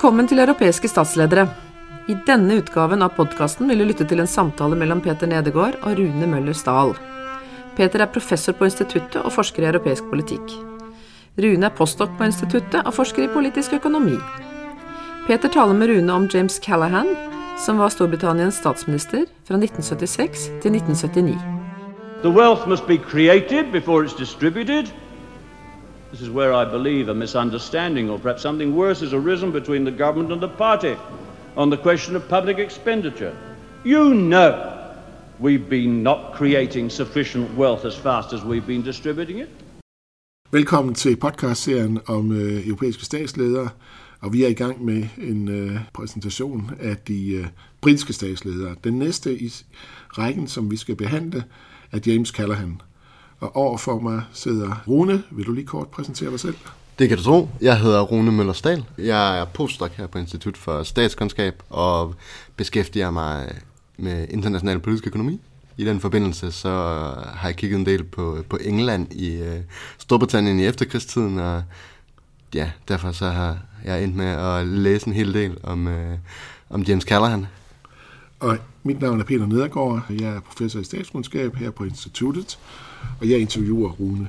Velkommen til Europæiske statsledere. I denne utgaven av podcasten vil du lytte til en samtale mellem Peter Nedegård og Rune Møller Stahl. Peter er professor på instituttet og forsker i europæisk politikk. Rune er postdoc på instituttet og forsker i politisk økonomi. Peter taler med Rune om James Callahan, som var Storbritanniens statsminister fra 1976 til 1979. The wealth must be created before it's distributed. This is where I believe a misunderstanding, or perhaps something worse, has arisen between the government and the party on the question of public expenditure. You know we've been not creating sufficient wealth as fast as we've been distributing it. Velkommen til podcastserien om øh, europæiske statsledere, og vi er i gang med en øh, præsentation af de øh, britiske statsledere. Den næste i rækken, som vi skal behandle, er James Callaghan. Og overfor mig sidder Rune. Vil du lige kort præsentere dig selv? Det kan du tro. Jeg hedder Rune Møller Stahl. Jeg er postdoc her på Institut for Statskundskab og beskæftiger mig med international politisk økonomi. I den forbindelse så har jeg kigget en del på, på England i uh, Storbritannien i efterkrigstiden, og ja, derfor så har jeg endt med at læse en hel del om, uh, om James Callaghan. Og mit navn er Peter Nedergaard. Jeg er professor i statskundskab her på instituttet, og jeg interviewer Rune.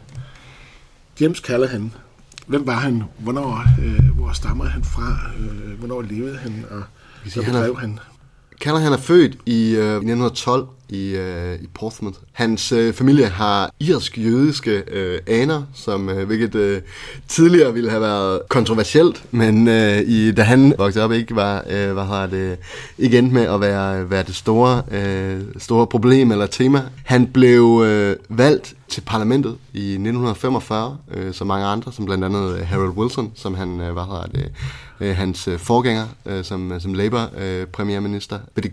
James Callaghan, hvem var han? Hvornår, øh, hvor stammer han fra? Øh, hvornår levede han? Og hvad han er- han? Callaghan er født i øh, 1912 i, øh, i Portsmouth. Hans øh, familie har irsk-jødiske øh, aner, som øh, hvilket øh, tidligere ville have været kontroversielt, men øh, i, da han voksede op ikke var øh, hvad har det, ikke endte med at være, være det store, øh, store problem eller tema. Han blev øh, valgt til parlamentet i 1945, øh, som mange andre, som blandt andet øh, Harold Wilson, som han, øh, hvad hedder det, øh, hans øh, forgænger øh, som, øh, som Labour øh, premierminister. Ved det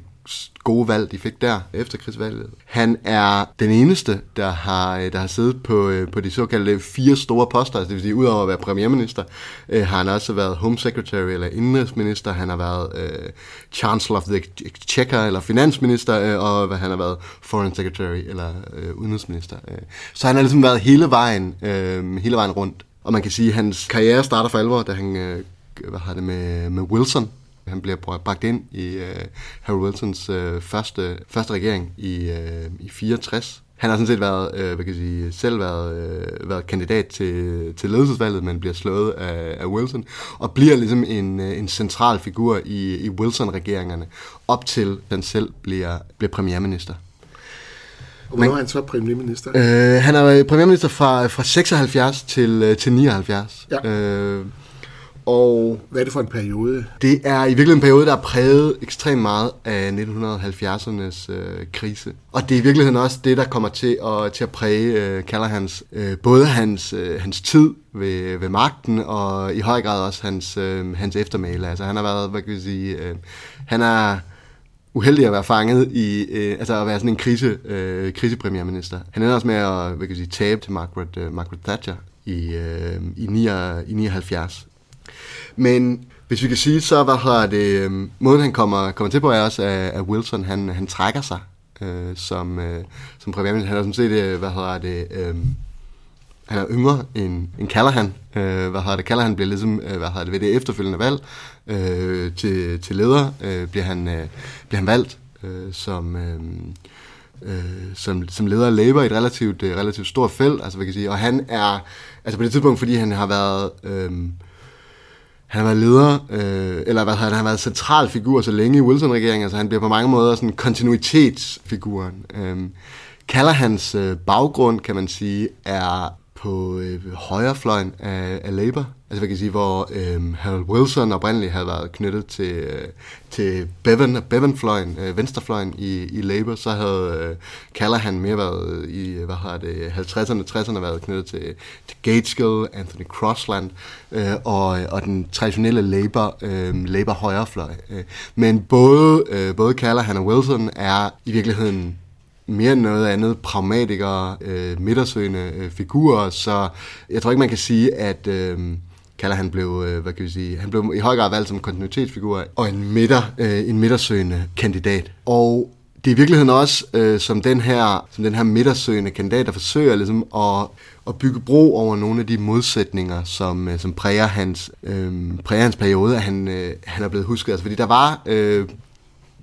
gode valg, de fik der efter krigsvalget. Han er den eneste, der har, øh, der har siddet på, øh, på de såkaldte fire store poster, altså det vil sige, udover at være premierminister, øh, har han også været home secretary eller indrigsminister, han har været øh, chancellor of the exchequer eller finansminister, øh, og hvad han har været foreign secretary eller øh, udenrigsminister. Øh. Så han har ligesom været hele vejen, øh, hele vejen rundt. Og man kan sige, at hans karriere starter for alvor, da han øh, hvad har det med, med Wilson. Han bliver bragt ind i uh, Harold Wilsons uh, første, første regering i, uh, i 64. Han har sådan set været, uh, hvad kan jeg sige, selv været, uh, været kandidat til, til ledelsesvalget, men bliver slået af, af Wilson, og bliver ligesom en, uh, en central figur i, i Wilson-regeringerne, op til han selv bliver, bliver premierminister. Og hvornår er han så premierminister? Uh, han er premierminister fra, fra 76 til, uh, til 79. Ja. Uh, og Hvad er det for en periode? det er i virkeligheden en periode, der er præget ekstremt meget af 1970'ernes øh, krise. Og det er i virkeligheden også det, der kommer til at, til at præge øh, Callahans, øh, både hans, øh, hans tid ved, ved magten, og i høj grad også hans, øh, hans eftermæle. Altså han har været, hvad kan vi sige, øh, han er uheldig at være fanget i, øh, altså at være sådan en krise, øh, krisepremierminister. Han ender også med at, hvad kan vi sige, tabe til Margaret, øh, Margaret Thatcher i, øh, i, 9, i 79. Men hvis vi kan sige, så hvad hedder det, øhm, måden han kommer, kommer til på er også, at, Wilson han, han trækker sig øh, som, øh, som premierminister. Han er sådan set, øh, hvad hedder det, øh, han er yngre end, end Callahan. Øh, hvad hedder det, Callahan bliver ligesom, øh, hvad hedder det, ved det efterfølgende valg øh, til, til leder, øh, bliver, han, øh, bliver han valgt øh, som... Øh, øh, som, som leder af Labour i et relativt, øh, relativt stort felt, altså hvad kan jeg sige, og han er, altså på det tidspunkt, fordi han har været, øh, han har været leder, øh, eller hvad han har været central figur så længe i Wilson-regeringen, altså han bliver på mange måder sådan kontinuitetsfiguren. Øh, Callahans øh, baggrund, kan man sige, er på øh, højrefløjen af, af Labour. Altså hvad kan jeg sige, hvor øh, Harold Wilson oprindeligt havde været knyttet til, øh, til Bevan, Bevan-fløjen, øh, venstrefløjen i, i Labour, så havde øh, Callaghan mere været i, hvad har det, 50'erne, 60'erne været knyttet til, til Gateskill, Anthony Crossland øh, og, og den traditionelle Labour, øh, Labour højrefløj. Øh. Men både, øh, både Callaghan og Wilson er i virkeligheden mere end noget andet pragmatikere, øh, midtersøgende øh, figurer, så jeg tror ikke, man kan sige, at øh, Kaller han blev, øh, hvad kan vi sige, han blev i høj grad valgt som kontinuitetsfigur og en, midter, øh, en midtersøgende kandidat. Og det er i virkeligheden også øh, som den her, som den her midtersøgende kandidat, der forsøger ligesom at, at bygge bro over nogle af de modsætninger, som, øh, som præger, hans, øh, præger hans periode, at han, øh, han er blevet husket. Altså, fordi der var, øh,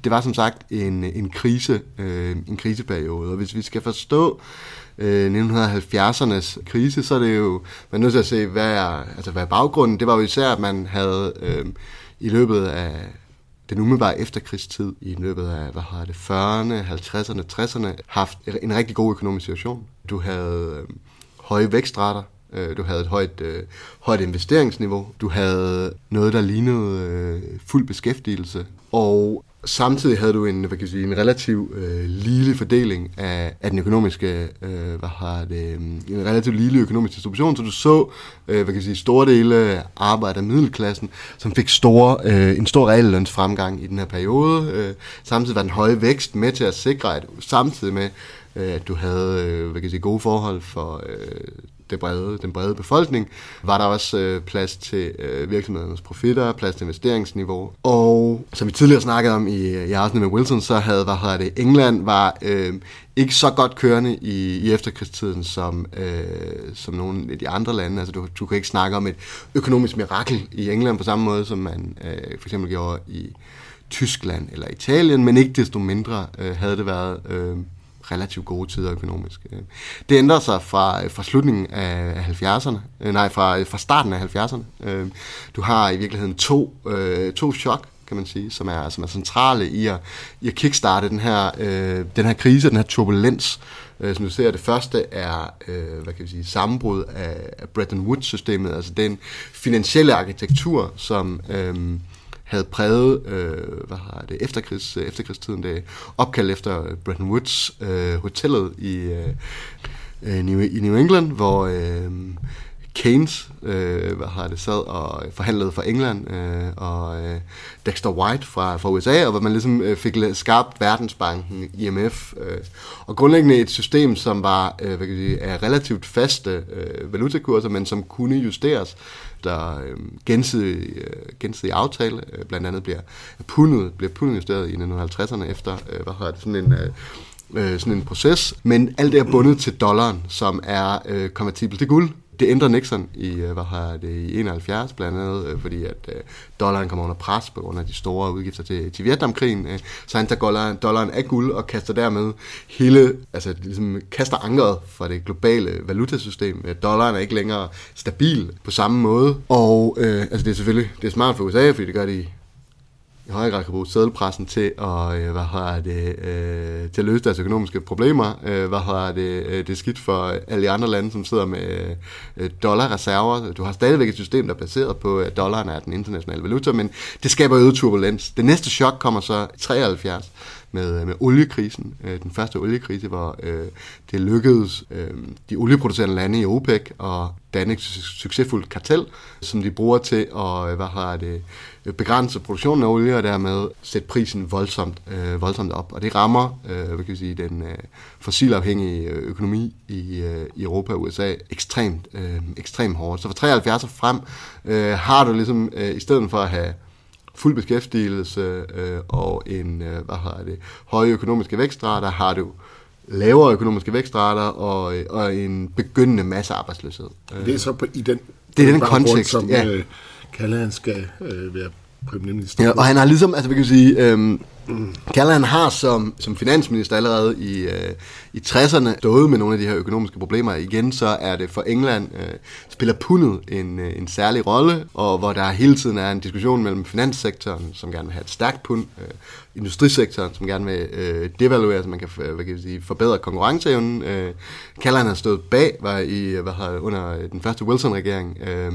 det var som sagt en, en krise, øh, en kriseperiode, og hvis vi skal forstå øh, 1970'ernes krise, så er det jo, man er nødt til at se, hvad er, altså, hvad er baggrunden. Det var jo især, at man havde øh, i løbet af den umiddelbare efterkrigstid i løbet af, hvad har det, 40'erne, 50'erne, 60'erne, haft en rigtig god økonomisk situation. Du havde øh, høje vækstrater, øh, du havde et højt, øh, højt investeringsniveau, du havde noget, der lignede øh, fuld beskæftigelse, og Samtidig havde du en, hvad kan jeg sige, en relativ øh, lille fordeling af, af den økonomiske, øh, hvad har det, øh, en relativt lille økonomisk distribution, så du så, øh, hvad kan jeg sige, store dele af arbejde af middelklassen, som fik store, øh, en stor realløns fremgang i den her periode. Øh, samtidig var den høje vækst med til at sikre, at samtidig med, øh, at du havde, øh, hvad kan jeg sige, gode forhold for øh, det brede, den brede befolkning, var der også øh, plads til øh, virksomhedernes profitter, plads til investeringsniveau. Og som vi tidligere snakkede om i, i afsnit med Wilson, så havde hvad hedder det, England var øh, ikke så godt kørende i, i efterkrigstiden som, øh, som nogle af de andre lande. Altså du, du kan ikke snakke om et økonomisk mirakel i England på samme måde, som man øh, for eksempel gjorde i Tyskland eller Italien, men ikke desto mindre øh, havde det været... Øh, relativt gode tider økonomisk. Øh, det ændrer sig fra, øh, fra slutningen af 70'erne, øh, nej, fra, fra starten af 70'erne. Du har i virkeligheden to, to chok, kan man sige, som er, som er centrale i at, i at kickstarte den her, den her krise, den her turbulens, som du ser, det første er hvad kan vi sige, sammenbrud af, af Bretton Woods-systemet, altså den finansielle arkitektur, som øh, havde præget øh, hvad har det, efterkrigs, øh, efterkrigstiden, det opkaldt efter øh, Bretton Woods øh, hotellet i, øh, øh, New, i New England, hvor øh, Keynes øh, hvad har det, sad og forhandlede for England, øh, og øh, Dexter White fra, fra USA, og hvor man ligesom øh, fik skabt Verdensbanken, IMF, øh, og grundlæggende et system, som var øh, hvad kan jeg sige, af relativt faste øh, valutakurser, men som kunne justeres der øh, gensidig, øh, gensidig aftale, øh, blandt andet bliver pundet, bliver pundet justeret i 1950'erne efter, øh, hvad har det, sådan en... Øh, øh, sådan en proces, men alt det er bundet til dollaren, som er øh, konvertibel til guld, det ændrer Nixon i, øh, hvad har det, i 71 blandt andet, øh, fordi at øh, dollaren kommer under pres på grund af de store udgifter til, til Vietnamkrigen. Så han tager dollaren, dollaren af guld og kaster dermed hele, altså ligesom kaster ankeret fra det globale valutasystem. Dollaren er ikke længere stabil på samme måde. Og øh, altså det er selvfølgelig det er smart for USA, fordi det gør de i højere grad kan bruge sædelpressen til at, øh, hvad har det, øh, til at løse deres økonomiske problemer. Øh, hvad har det, øh, det er skidt for alle de andre lande, som sidder med øh, dollarreserver. Du har stadigvæk et system, der er baseret på, at dollaren er den internationale valuta, men det skaber øget turbulens. Det næste chok kommer så i 73 med, med oliekrisen, øh, den første oliekrise, hvor øh, det lykkedes øh, de olieproducerende lande i OPEC at danne et succesfuldt kartel, som de bruger til at øh, hvad har det, begrænse produktionen af olie og dermed sætte prisen voldsomt, øh, voldsomt op. Og det rammer øh, hvad kan jeg sige, den øh, fossilafhængige øh, økonomi i, øh, i Europa og USA ekstremt, øh, ekstremt hårdt. Så fra 73 og frem øh, har du ligesom, øh, i stedet for at have fuld beskæftigelse øh, og en øh, hvad har det, høje økonomiske vækstrater, har du lavere økonomiske vækstrater og, og en begyndende massearbejdsløshed. Det er så på, i den, det er den kontekst, som ja. øh, Callahan skal øh, være premierminister. Ja, og han har ligesom, altså vi kan sige, øhm, Callahan har som, som finansminister allerede i, øh, i 60'erne stået med nogle af de her økonomiske problemer. Igen så er det for England, øh, spiller pundet en, øh, en særlig rolle, og hvor der hele tiden er en diskussion mellem finanssektoren, som gerne vil have et stærkt pund, øh, industrisektoren, som gerne vil øh, devaluere, så man kan, øh, hvad kan jeg sige, forbedre konkurrenceevnen. Øh, Callahan har stået bag, var i, hvad har, under den første Wilson-regering, øh,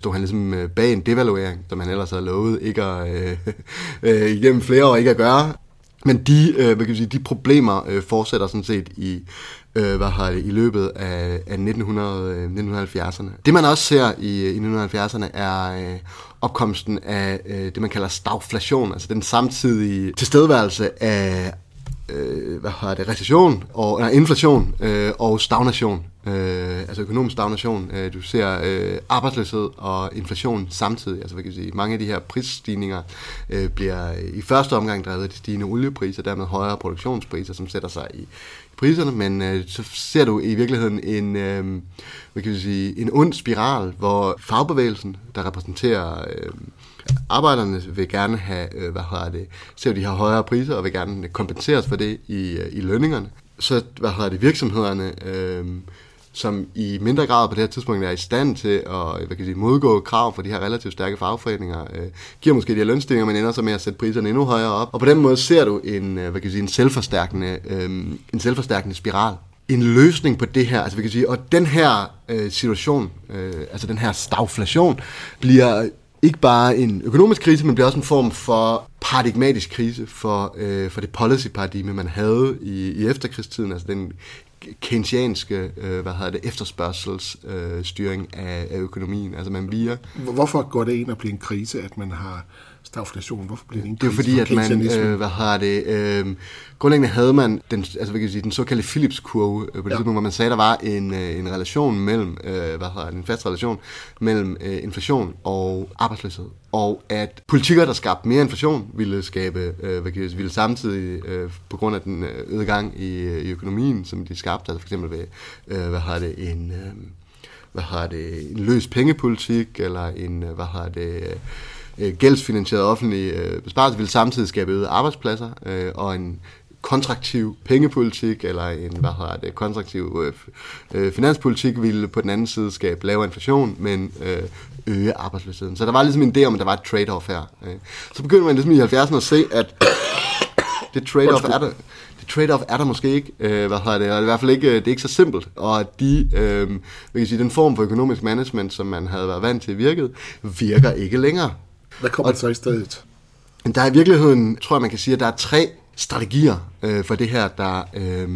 stod han ligesom øh, bag en devaluering, som han ellers havde lovet ikke at, øh, øh, igennem flere år ikke at gøre. Men de, øh, hvad kan jeg sige, de problemer øh, fortsætter sådan set i, øh, hvad har det, i løbet af, af 1900, øh, 1970'erne. Det man også ser i, øh, i 1970'erne er øh, opkomsten af øh, det, man kalder stagflation, altså den samtidige tilstedeværelse af øh, hvad har det, recession og nej, inflation øh, og stagnation øh, altså økonomisk stagnation. Øh, du ser øh, arbejdsløshed og inflation samtidig. Altså, hvad kan jeg sige, mange af de her prisstigninger øh, bliver øh, i første omgang drevet af de stigende oliepriser, dermed højere produktionspriser, som sætter sig i priserne, men øh, så ser du i virkeligheden en, øh, hvad kan vi sige, en ond spiral, hvor fagbevægelsen, der repræsenterer øh, arbejderne, vil gerne have, øh, hvad hedder det, ser de har højere priser og vil gerne kompenseres for det i, øh, i lønningerne. Så, hvad hedder det, virksomhederne, øh, som i mindre grad på det her tidspunkt er i stand til at øh, hvad kan jeg sige, modgå krav for de her relativt stærke fagforeninger, øh, giver måske de her lønstillinger, men ender så med at sætte priserne endnu højere op. Og på den måde ser du en, øh, hvad kan jeg sige, en, selvforstærkende, øh, en selvforstærkende spiral. En løsning på det her, altså vi kan sige, og den her øh, situation, øh, altså den her stagflation, bliver ikke bare en økonomisk krise, men bliver også en form for paradigmatisk krise for, øh, for det policy-paradigme, man havde i, i efterkrigstiden, altså den keynesianske øh, hvad hedder det, efterspørgselsstyring øh, af, af økonomien. Altså man via... Hvorfor går det ind og bliver en krise, at man har stagflation? Hvorfor bliver det en Det er fordi, at man, øh, hvad har det, øh, grundlæggende havde man den, altså, hvad kan sige, den såkaldte Philips-kurve øh, på det ja. tidspunkt, hvor man sagde, at der var en, øh, en relation mellem, øh, hvad hedder det, en fast relation mellem øh, inflation og arbejdsløshed. Og at politikker, der skabte mere inflation, ville skabe, øh, hvad kan jeg sige, ville samtidig, øh, på grund af den øh, øgede gang i, øh, i økonomien, som de skabte, altså for eksempel ved, øh, hvad har det, en, øh, hvad har det, en løs pengepolitik, eller en, øh, hvad har det, øh, øh, gældsfinansieret offentlig øh, besparelse vil samtidig skabe øget arbejdspladser øh, og en kontraktiv pengepolitik eller en hvad hedder det, kontraktiv øh, øh finanspolitik ville på den anden side skabe lavere inflation, men øh, øge arbejdsløsheden. Så der var ligesom en idé om, at der var et trade-off her. Øh. Så begyndte man ligesom i 70'erne at se, at det trade-off er der, det trade-off er der måske ikke, øh, hvad hedder det, og i hvert fald ikke, øh, det er ikke så simpelt, og at de, øh, kan sige, den form for økonomisk management, som man havde været vant til virkede, virker ikke længere. Hvad kommer og, så i stedet? Der er i virkeligheden, tror jeg, man kan sige, at der er tre strategier øh, for det her, der, øh,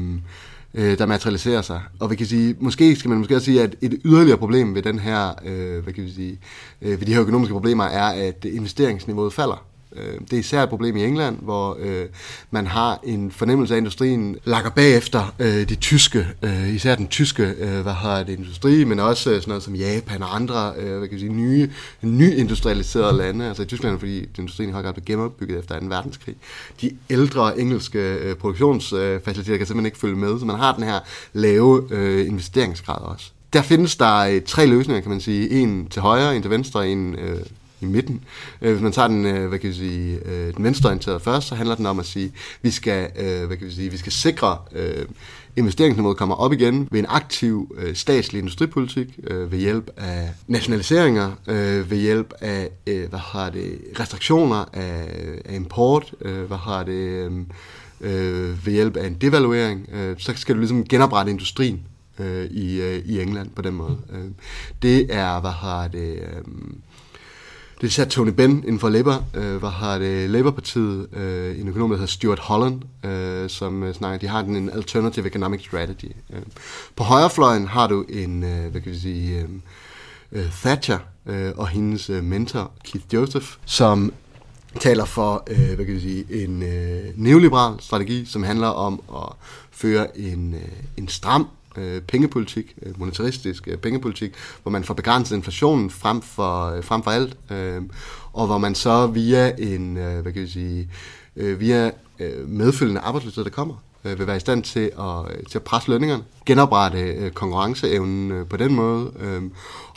øh, der materialiserer sig. Og vi kan sige, måske skal man måske også sige, at et yderligere problem ved den her, øh, hvad kan vi sige, øh, ved de her økonomiske problemer er, at investeringsniveauet falder. Øh, det er især et problem i England, hvor øh, man har en fornemmelse af, at industrien lakker bagefter øh, de tyske, øh, især den tyske øh, hvad har det, industri, men også øh, sådan noget som Japan og andre øh, hvad kan jeg sige, nye, nyindustrialiserede lande. Altså i Tyskland, fordi industrien har blevet genopbygget efter 2. verdenskrig. De ældre engelske øh, produktionsfaciliteter kan simpelthen ikke følge med, så man har den her lave øh, investeringsgrad også. Der findes der øh, tre løsninger, kan man sige. En til højre, en til venstre, en øh, i midten. Øh, hvis man tager den, øh, hvad kan vi sige, øh, den venstreorienterede først, så handler den om at sige, vi skal, øh, hvad kan vi sige, vi skal sikre øh, investeringsniveauet kommer op igen ved en aktiv øh, statslig industripolitik, øh, ved hjælp af nationaliseringer, øh, ved hjælp af øh, hvad har det, restriktioner af, af import, øh, hvad har det, øh, øh ved hjælp af en devaluering, øh, så skal du ligesom genoprette industrien øh, i, øh, i England på den måde. Øh, det er, hvad har det... Øh, det er især Tony Benn inden for Labour, øh, hvad har det Labour-partiet, øh, en økonom, der hedder Stuart Holland, øh, som øh, snakker, de har den en alternative economic strategy. Øh. På højrefløjen har du en, øh, hvad kan vi sige, øh, øh Thatcher øh, og hendes øh, mentor Keith Joseph, som taler for, øh, hvad kan vi sige, en øh, neoliberal strategi, som handler om at føre en, øh, en stram øh, pengepolitik, øh, monetaristisk øh, pengepolitik, hvor man får begrænset inflationen frem for, øh, frem for alt, øh, og hvor man så via en, øh, hvad kan jeg sige, øh, via øh, medfølgende arbejdsløshed, der kommer, øh, vil være i stand til at, øh, til at presse lønningerne, genoprette øh, konkurrenceevnen øh, på den måde, øh,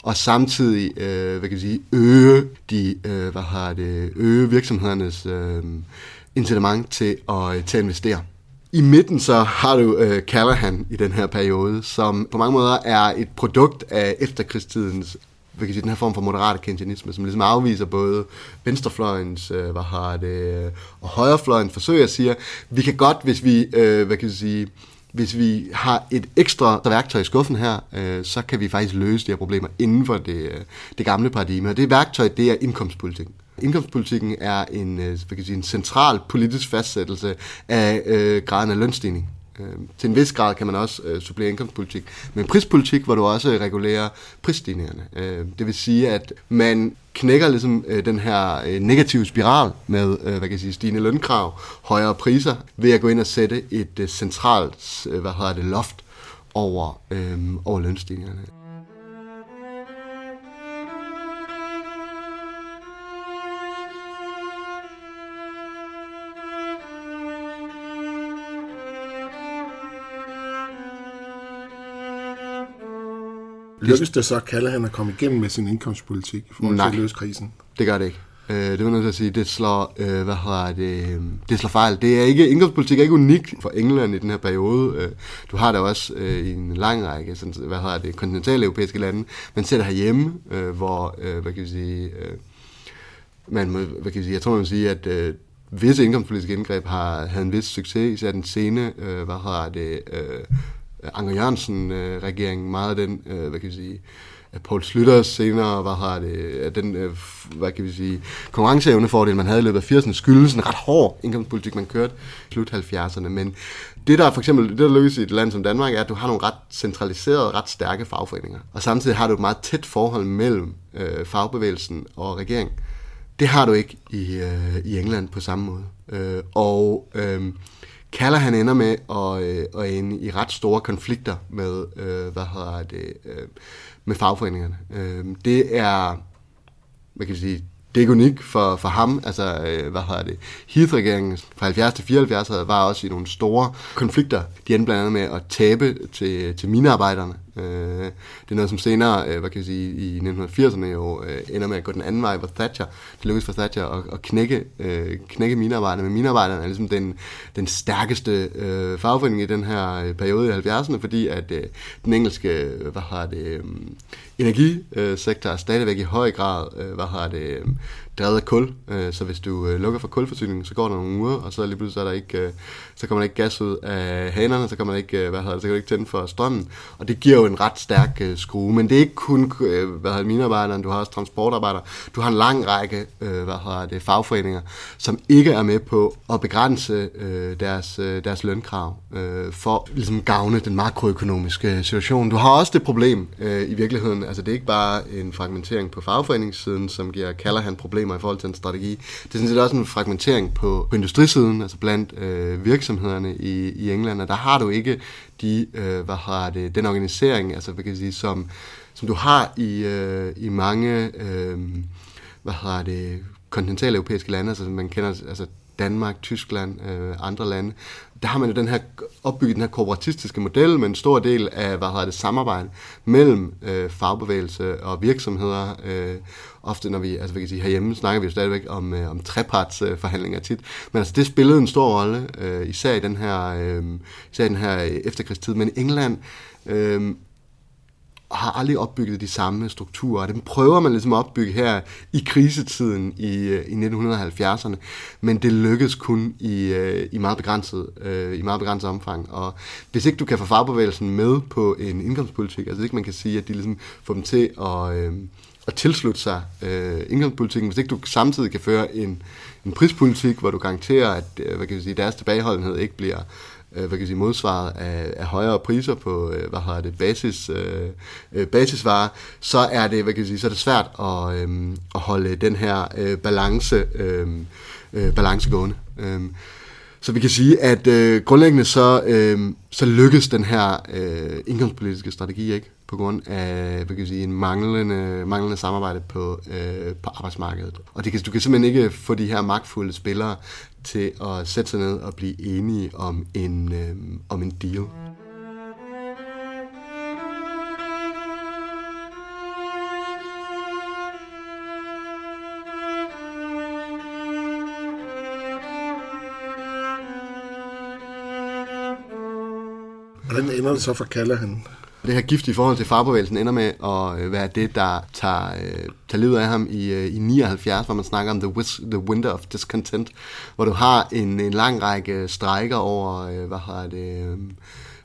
og samtidig øh, hvad kan jeg sige, øge, de, øh, hvad har det, øge virksomhedernes øh, incitament til at, øh, til at investere. I midten så har du øh, Callahan i den her periode, som på mange måder er et produkt af efterkrigstidens hvad kan sige, den her form for moderate keynesianisme, som ligesom afviser både venstrefløjens, øh, hvad har det, og højrefløjens forsøg at sige, vi kan godt, hvis vi, øh, hvad kan jeg sige, hvis vi har et ekstra værktøj i skuffen her, øh, så kan vi faktisk løse de her problemer inden for det, øh, det gamle paradigme. Og det værktøj, det er indkomstpolitik. Indkomstpolitikken er en, øh, hvad kan sige, en central politisk fastsættelse af øh, graden af lønstigning. Øh, til en vis grad kan man også øh, supplere indkomstpolitik med prispolitik, hvor du også regulerer prisstigningerne. Øh, det vil sige, at man knækker ligesom øh, den her øh, negative spiral med øh, hvad kan jeg sige, stigende lønkrav, højere priser, ved at gå ind og sætte et øh, centralt øh, hvad hedder det, loft over, øh, over lønstigningerne. Lykkes det så, kalder han at komme igennem med sin indkomstpolitik i forhold Nej. til at løse krisen? Det gør det ikke. Øh, det var nødt til at sige, det slår, øh, hvad hedder det, øh, det slår fejl. Det er ikke, indkomstpolitik er ikke unik for England i den her periode. Øh, du har det også øh, i en lang række, sådan, hvad hedder det, kontinentale europæiske lande. Man ser det herhjemme, øh, hvor, øh, hvad kan vi sige, øh, man må, hvad kan vi sige, jeg tror, man vil sige, at øh, visse indkomstpolitiske indgreb har havde en vis succes, især den sene, øh, hvad hedder det, øh, Øh, Anker Jørgensen-regeringen, øh, meget af den, øh, hvad kan vi sige, at Paul Slytter senere, hvad har det, at den, øh, hvad kan vi sige, konkurrenceevnefordel, man havde i løbet af 80'erne, skyldes en ret hård indkomstpolitik, man kørte i slut 70'erne. Men det der for eksempel, det der lykkes i et land som Danmark, er, at du har nogle ret centraliserede, ret stærke fagforeninger. Og samtidig har du et meget tæt forhold mellem øh, fagbevægelsen og regeringen. Det har du ikke i, øh, i England på samme måde. Øh, og øh, Kaller han ender med at, øh, at ende i ret store konflikter med, øh, hvad hedder det, øh, med fagforeningerne. Øh, det er, hvad kan jeg sige, det er unik unikt for, for ham. Altså, øh, hvad hedder det? Heath-regeringen fra 70 til 74 havde- var også i nogle store konflikter. De endte blandt andet med at tabe til, til minearbejderne. Øh, det er noget, som senere, øh, hvad kan jeg sige, i 1980'erne jo øh, ender med at gå den anden vej, hvor Thatcher, det lykkedes for Thatcher at, at knække, øh, knække minearbejderne. Men minearbejderne er ligesom den, den stærkeste øh, fagforening i den her øh, periode i 70'erne, fordi at øh, den engelske, øh, hvad har det, øh, energisektor øh, er stadigvæk i høj grad, øh, hvad har det, øh, drevet af kul. Øh, så hvis du øh, lukker for kulforsyningen, så går der nogle uger, og så lige pludselig så er der ikke, øh, så kommer der ikke gas ud af hanerne, så kan man ikke, øh, hvad hedder det, så kan du ikke tænde for strømmen. Og det giver jo en ret stærk øh, skrue. Men det er ikke kun, øh, hvad hedder det, du har også transportarbejdere. Du har en lang række, øh, hvad hedder det, fagforeninger, som ikke er med på at begrænse øh, deres, øh, deres lønkrav øh, for ligesom gavne den makroøkonomiske øh, situation. Du har også det problem øh, i virkeligheden, altså det er ikke bare en fragmentering på fagforeningssiden, som giver Callahan problemer i forhold til en strategi. Det er sådan set også en fragmentering på, på industrisiden, altså blandt øh, virksomhederne i, i England, og der har du ikke de, øh, hvad har det, den organisering, altså hvad kan jeg sige, som, som du har i, øh, i mange, øh, hvad har det, kontinentale europæiske lande, altså man kender altså Danmark, Tyskland, øh, andre lande, der har man jo den her, opbygget den her kooperatistiske model med en stor del af, hvad hedder det, samarbejde mellem øh, fagbevægelse og virksomheder. Øh, ofte når vi, altså vi kan sige, herhjemme snakker vi jo stadigvæk om, øh, om trepartsforhandlinger tit, men altså det spillede en stor rolle, øh, især i den her, øh, især i den her efterkrigstid, men i England, øh, har aldrig opbygget de samme strukturer, og dem prøver man ligesom at opbygge her i krisetiden i, øh, i 1970'erne, men det lykkedes kun i, øh, i, meget begrænset, øh, i meget begrænset omfang, og hvis ikke du kan få fagbevægelsen med på en indkomstpolitik, altså ikke man kan sige, at de ligesom får dem til at, øh, at tilslutte sig øh, indkomstpolitikken, hvis ikke du samtidig kan føre en, en prispolitik, hvor du garanterer, at øh, hvad kan vi sige, deres tilbageholdenhed ikke bliver øh, hvad kan jeg sige, modsvaret af, af højere priser på, øh, hvad hedder det, basis, øh, øh basisvarer, så er det, hvad kan jeg sige, så er det svært at, øh, at holde den her øh, balance, øh, øh, balance gående. Øh, så vi kan sige, at øh, grundlæggende så, øh, så lykkes den her øh, indkomstpolitiske strategi ikke, på grund af hvad kan jeg sige, en manglende, manglende samarbejde på, øh, på arbejdsmarkedet. Og det kan, du kan simpelthen ikke få de her magtfulde spillere til at sætte sig ned og blive enige om en, øh, om en deal. Hvordan ender det så for og Det her gift i forhold til fagbevægelsen ender med at øh, være det, der tager, øh, tager livet af ham i, øh, i 79, hvor man snakker om the, wis- the Winter of Discontent, hvor du har en, en lang række strejker over, øh, hvad har det, øh,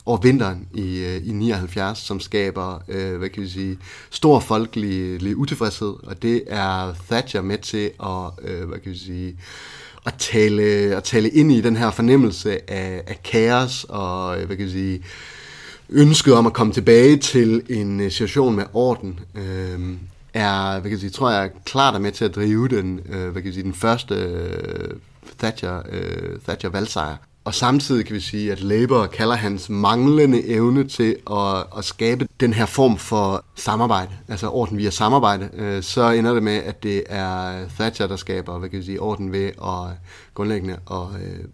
over vinteren i, øh, i 79, som skaber, øh, hvad kan vi sige, stor folkelig øh, utilfredshed, og det er Thatcher med til at, øh, hvad kan vi sige, at tale, at tale ind i den her fornemmelse af, af kaos og, øh, hvad kan jeg sige, ønsket om at komme tilbage til en øh, situation med orden, øh, er, hvad kan jeg sige, tror jeg, klart er med til at drive den, øh, hvad kan jeg sige, den første øh, Thatcher, øh, Thatcher valgsejr. og samtidig kan vi sige, at Labour kalder hans manglende evne til at, at skabe den her form for samarbejde, altså orden via samarbejde, øh, så ender det med, at det er Thatcher, der skaber hvad kan vi sige, orden ved at grundlæggende og øh,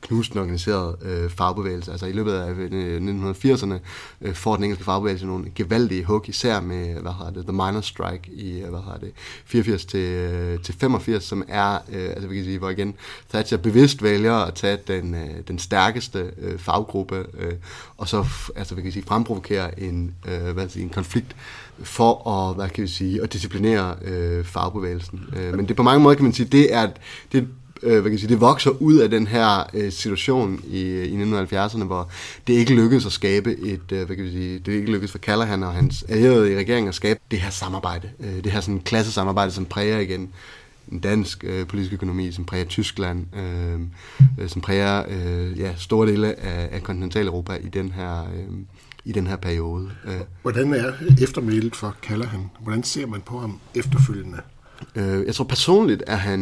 knuse den organiserede øh, fagbevægelse. Altså i løbet af øh, 1980'erne øh, får den engelske fagbevægelse nogle gevaldige hug, især med, øh, hvad hedder det, The Miners Strike i, øh, hvad hedder det, 84 til, øh, til 85, som er, øh, altså vi kan sige, hvor igen Thatcher bevidst vælger at tage den, øh, den stærkeste øh, faggruppe, øh, og så, altså vi kan sige, fremprovokere en, øh, hvad sige, en konflikt for at, hvad kan vi sige, at disciplinere øh, fagbevægelsen. Øh, men det på mange måder kan man sige, det er, det er øh, hvad kan jeg sige, det vokser ud af den her øh, situation i, i 1970'erne, hvor det ikke lykkedes at skabe et, øh, hvad kan jeg sige, det ikke lykkedes for Callahan og hans allierede i regeringen at skabe det her samarbejde, øh, det her sådan klassesamarbejde, som præger igen en dansk øh, politisk økonomi, som præger Tyskland, øh, øh, som præger øh, ja, store dele af, af kontinentaleuropa i den her øh, i den her periode. Øh. Hvordan er eftermælet for Callahan? Hvordan ser man på ham efterfølgende? Øh, jeg tror personligt er han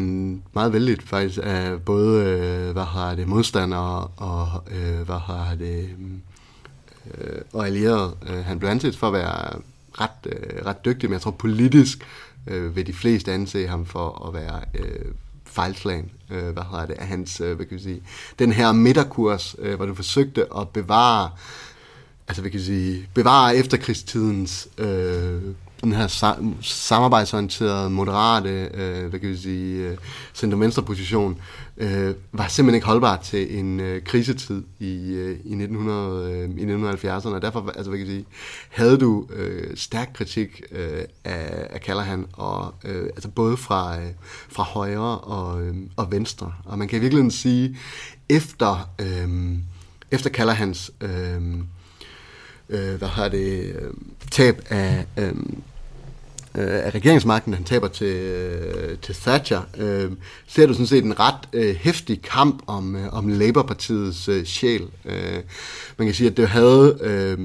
meget vældig faktisk af både, øh, hvad har det, modstandere og, øh, hvad har det, øh, og allierede. Øh, han blev anset for at være ret, øh, ret dygtig, men jeg tror politisk øh, vil de fleste anse ham for at være øh, fejlslagen, øh, hvad hedder det, af hans, øh, hvad kan vi sige, den her midterkurs, øh, hvor du forsøgte at bevare, altså hvad kan vi sige, bevare efterkrigstidens øh, den her samarbejdsorienterede, moderate, øh, hvad kan vi sige, øh, center-venstre position, øh, var simpelthen ikke holdbart til en øh, krisetid i, øh, i, 1900, øh, i 1970'erne, og derfor altså, hvad kan sige, havde du øh, stærk kritik øh, af, af Callahan, og, øh, altså både fra, øh, fra højre og, øh, og venstre. Og man kan virkelig sige, efter, øh, efter Callahans øh, øh, hvad har det, øh, tab af, øh, øh, af regeringsmagten, han taber til, øh, til Thatcher, øh, ser du sådan set en ret øh, hæftig kamp om, øh, om Labour-partiets øh, sjæl. Øh, man kan sige, at det havde... Øh,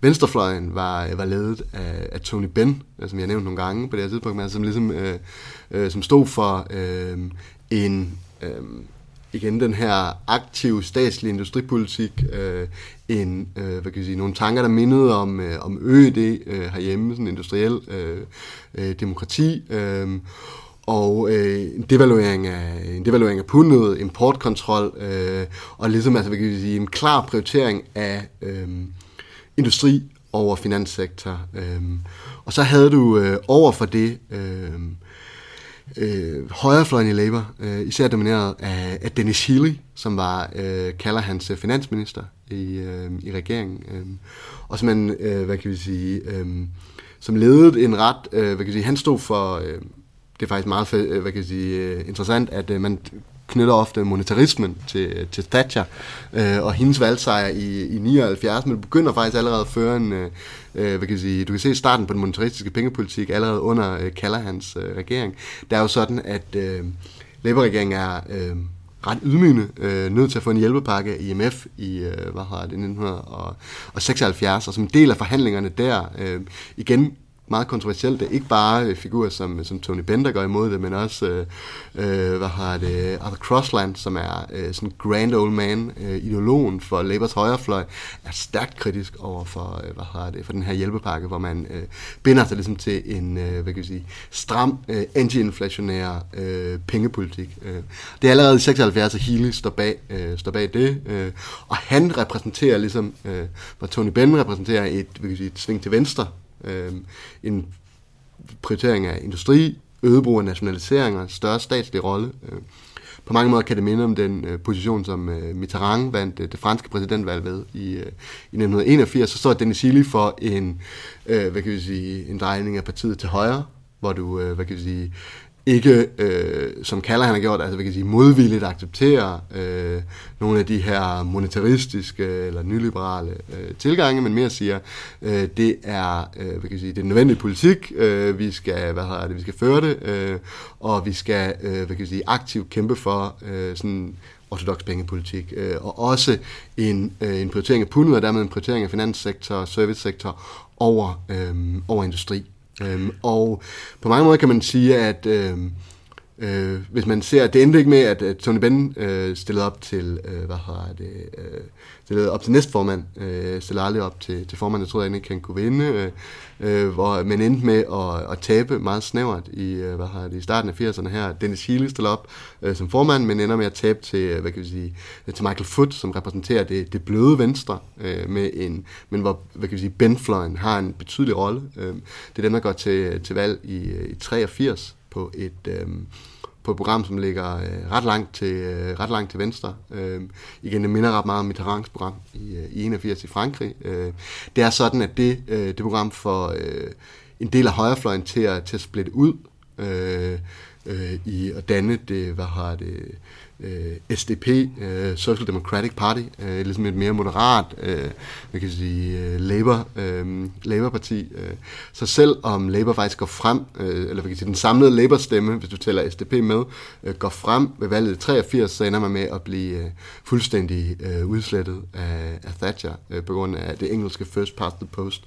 Venstrefløjen var, øh, var ledet af, af Tony Benn, som jeg nævnte nogle gange på det her tidspunkt, men som ligesom øh, øh, som stod for øh, en øh, igen den her aktive statslige industripolitik, øh, en, øh, hvad kan jeg sige, nogle tanker, der mindede om, øh, om ØD øh, herhjemme, sådan industriel øh, øh, demokrati, øh, og øh, en, devaluering af, en devaluering af pundet, importkontrol, øh, og ligesom altså, hvad kan jeg sige, en klar prioritering af øh, industri over finanssektor. Øh, og så havde du øh, over for det øh, øh, højrefløjen i Labour, øh, især domineret af, af Dennis Healy, som var øh, kalder hans øh, finansminister i, øh, i regeringen. Øh, og som man, øh, hvad kan vi sige, øh, som ledede en ret, øh, hvad kan vi sige, han stod for, øh, det er faktisk meget, øh, hvad kan vi sige, øh, interessant, at øh, man knytter ofte monetarismen til, til Thatcher øh, og hendes valgsejr i, i 79, men begynder faktisk allerede at føre en, øh, øh hvad kan jeg sige, du kan se starten på den monetaristiske pengepolitik allerede under øh, Callahans øh, regering. Det er jo sådan, at øh, Labour-regeringen er øh, ret ydmygende øh, nødt til at få en hjælpepakke af IMF i øh, hvad har det, 1976, og som en del af forhandlingerne der, øh, igen meget kontroversielt. Det er ikke bare øh, figurer som, som Tony Bender går imod det, men også, øh, øh, hvad har det, Arthur Crossland, som er øh, sådan grand old man, øh, ideologen for Labours højrefløj, er stærkt kritisk over for, øh, hvad har det, for den her hjælpepakke, hvor man øh, binder sig ligesom til en, øh, hvad kan vi sige, stram, øh, anti-inflationær øh, pengepolitik. Øh. Det er allerede i 76, at Healy står bag, øh, står bag det, øh, og han repræsenterer ligesom, øh, hvor Tony Benn repræsenterer et, hvad kan vi sige, et sving til venstre, øh, en prioritering af industri, øget brug af nationaliseringer, større statslig rolle. Øh. På mange måder kan det minde om den øh, position, som øh, Mitterrand vandt øh, det franske præsidentvalg ved i, øh, i 1981. Så står Denis Silly for en, øh, hvad kan vi sige, en drejning af partiet til højre, hvor du, øh, hvad kan vi sige, ikke, øh, som Kaller han har gjort, altså vi kan sige, modvilligt acceptere øh, nogle af de her monetaristiske eller nyliberale øh, tilgange, men mere siger, øh, det er, øh, vi kan sige, det er nødvendig politik, øh, vi skal, hvad hedder det, vi skal føre det, øh, og vi skal, øh, hvad kan sige, aktivt kæmpe for øh, sådan ortodox pengepolitik, øh, og også en, øh, en prioritering af pundet, og dermed en prioritering af finanssektor og servicesektor over, øh, over industri. Øhm, og på mange måder kan man sige, at øhm, Øh, hvis man ser, det endte ikke med, at, at Tony Benn øh, stillede op til, øh, hvad hedder det, øh, stillede op til næstformand, øh, stillede aldrig op til, til formand, jeg troede ikke, han kunne vinde, øh, øh, hvor man endte med at, at tabe meget snævert i, øh, hvad hedder det, i starten af 80'erne her. Dennis Healy stiller op øh, som formand, men ender med at tabe til, øh, hvad kan vi sige, til Michael Foot, som repræsenterer det, det bløde venstre, øh, med en, men hvor, hvad kan vi sige, Benfløjen har en betydelig rolle. Øh, det er dem, der går til, til valg i, øh, i 83, på et, øh, på et program, som ligger øh, ret, langt til, øh, ret langt til venstre. Øh, igen, det minder ret meget om Mitterrands program i, øh, i 81 i Frankrig. Øh, det er sådan, at det, øh, det program får øh, en del af højrefløjen til at, til at splitte ud øh, øh, i at danne det, hvad har det, øh, SDP, øh, Social Democratic Party, øh, ligesom et mere moderat, øh, man kan sige, øh, Labour, øh, Labour-parti. Øh. Så selv om Labour faktisk går frem, øh, eller man kan sige, den samlede Labour-stemme, hvis du tæller SDP med, øh, går frem ved valget i 83, så ender man med at blive øh, fuldstændig øh, udslettet af, af Thatcher, øh, på grund af det engelske first past the post,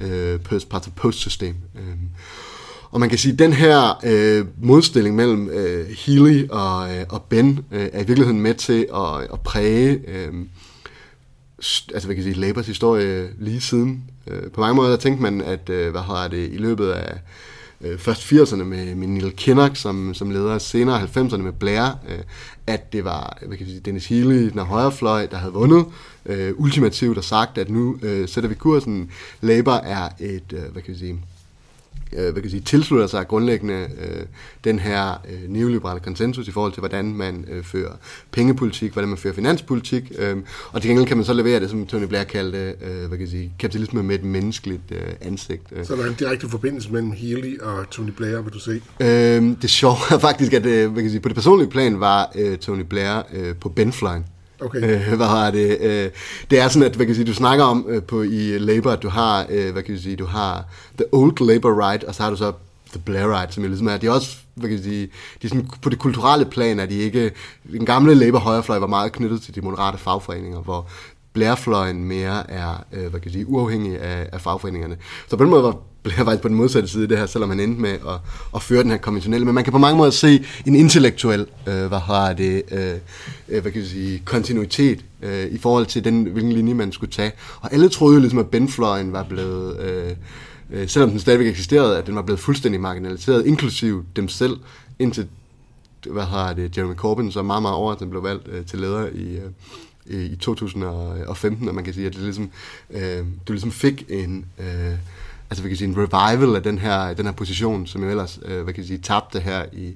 øh, first past the post system. Øh. Og man kan sige, at den her øh, modstilling mellem øh, Healy og, øh, og Ben øh, er i virkeligheden med til at, at præge øh, altså, hvad kan sige, Labours historie lige siden. Øh, på mange måder tænkte man, at øh, hvad har det i løbet af øh, først 80'erne med, med Neil Kinnock som, som leder, senere 90'erne med Blair, øh, at det var hvad kan sige, Dennis Healy, den højrefløj, der havde vundet øh, ultimativt og sagt, at nu øh, sætter vi kursen. Labour er et, øh, hvad kan vi sige, øh, hvad kan jeg sige, tilslutter sig grundlæggende øh, den her øh, neoliberale konsensus i forhold til, hvordan man øh, fører pengepolitik, hvordan man fører finanspolitik, øh, og til gengæld kan man så levere det, som Tony Blair kaldte, øh, hvad kan jeg sige, kapitalisme med et menneskeligt øh, ansigt. Øh. Så der er en direkte forbindelse mellem Healy og Tony Blair, vil du se? Øh, det sjove er faktisk, at øh, hvad kan jeg sige, på det personlige plan var øh, Tony Blair øh, på Benfline. Okay. Øh, hvad har det? Øh, det er sådan, at hvad kan sige, du snakker om øh, på i Labour, at du har, øh, hvad kan sige, du har the old Labour right, og så har du så the Blair right, som jo ligesom er, de er også, hvad kan sige, de er sådan, på det kulturelle plan er de ikke, den gamle Labour højrefløj var meget knyttet til de moderate fagforeninger, hvor Blairfløjen mere er, øh, hvad kan jeg sige, uafhængig af, af fagforeningerne. Så på den måde var bliver faktisk på den modsatte side det her, selvom han endte med at, at føre den her konventionelle. Men man kan på mange måder se en intellektuel, øh, hvad har det, øh, øh hvad kan jeg sige, kontinuitet øh, i forhold til den, hvilken linje man skulle tage. Og alle troede jo ligesom, at Benfløjen var blevet... Øh, øh, selvom den stadigvæk eksisterede, at den var blevet fuldstændig marginaliseret, inklusiv dem selv, indtil hvad har det, Jeremy Corbyn, så meget, meget over, at den blev valgt øh, til leder i, øh, i 2015, og man kan sige, at det ligesom, øh, du ligesom fik en, øh, altså, vi kan sige, en revival af den her, den her position, som jo ellers, øh, hvad kan sige, tabte her i,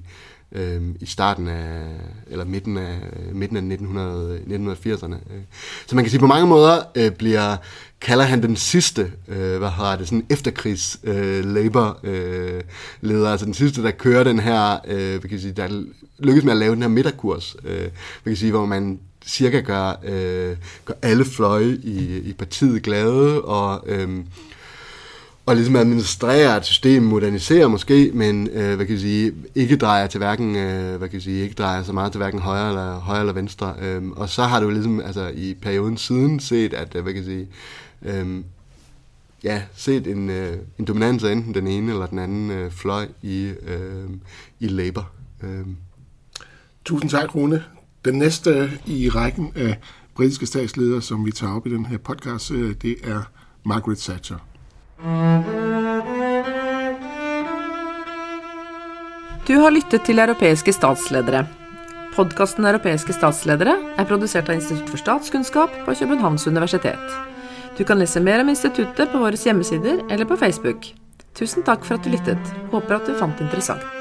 øh, i starten af, eller midten af, øh, midten af 1900, 1980'erne. Øh, så man kan sige, på mange måder øh, bliver, kalder han den sidste, øh, hvad har det, sådan efterkrigs øh, labor øh, leder, altså den sidste, der kører den her, øh, hvad kan sige, der lykkes med at lave den her midterkurs, øh, hvad kan sige, hvor man cirka gør, øh, gør alle fløje i, i partiet glade, og, øh, og ligesom administrere et system, modernisere måske, men øh, hvad kan jeg sige, ikke drejer til hverken, øh, hvad kan jeg sige, ikke drejer så meget til hverken højre eller, højre eller venstre. Øh, og så har du ligesom altså, i perioden siden set, at øh, hvad kan jeg sige, øh, ja, set en, øh, en dominans af enten den ene eller den anden øh, fløj i, øh, i Labour. Øh. Tusind tak, Rune. Den næste i rækken af britiske statsledere, som vi tager op i den her podcast, øh, det er Margaret Thatcher. Du har lyttet til Europæiske statsledere. Podkasten Europæiske statsledere er produsert av Institutt for statskunnskap på Københavns Universitet. Du kan lese mer om instituttet på våre hjemmesider eller på Facebook. Tusen takk for at du lyttet. Håper at du fant det interessant.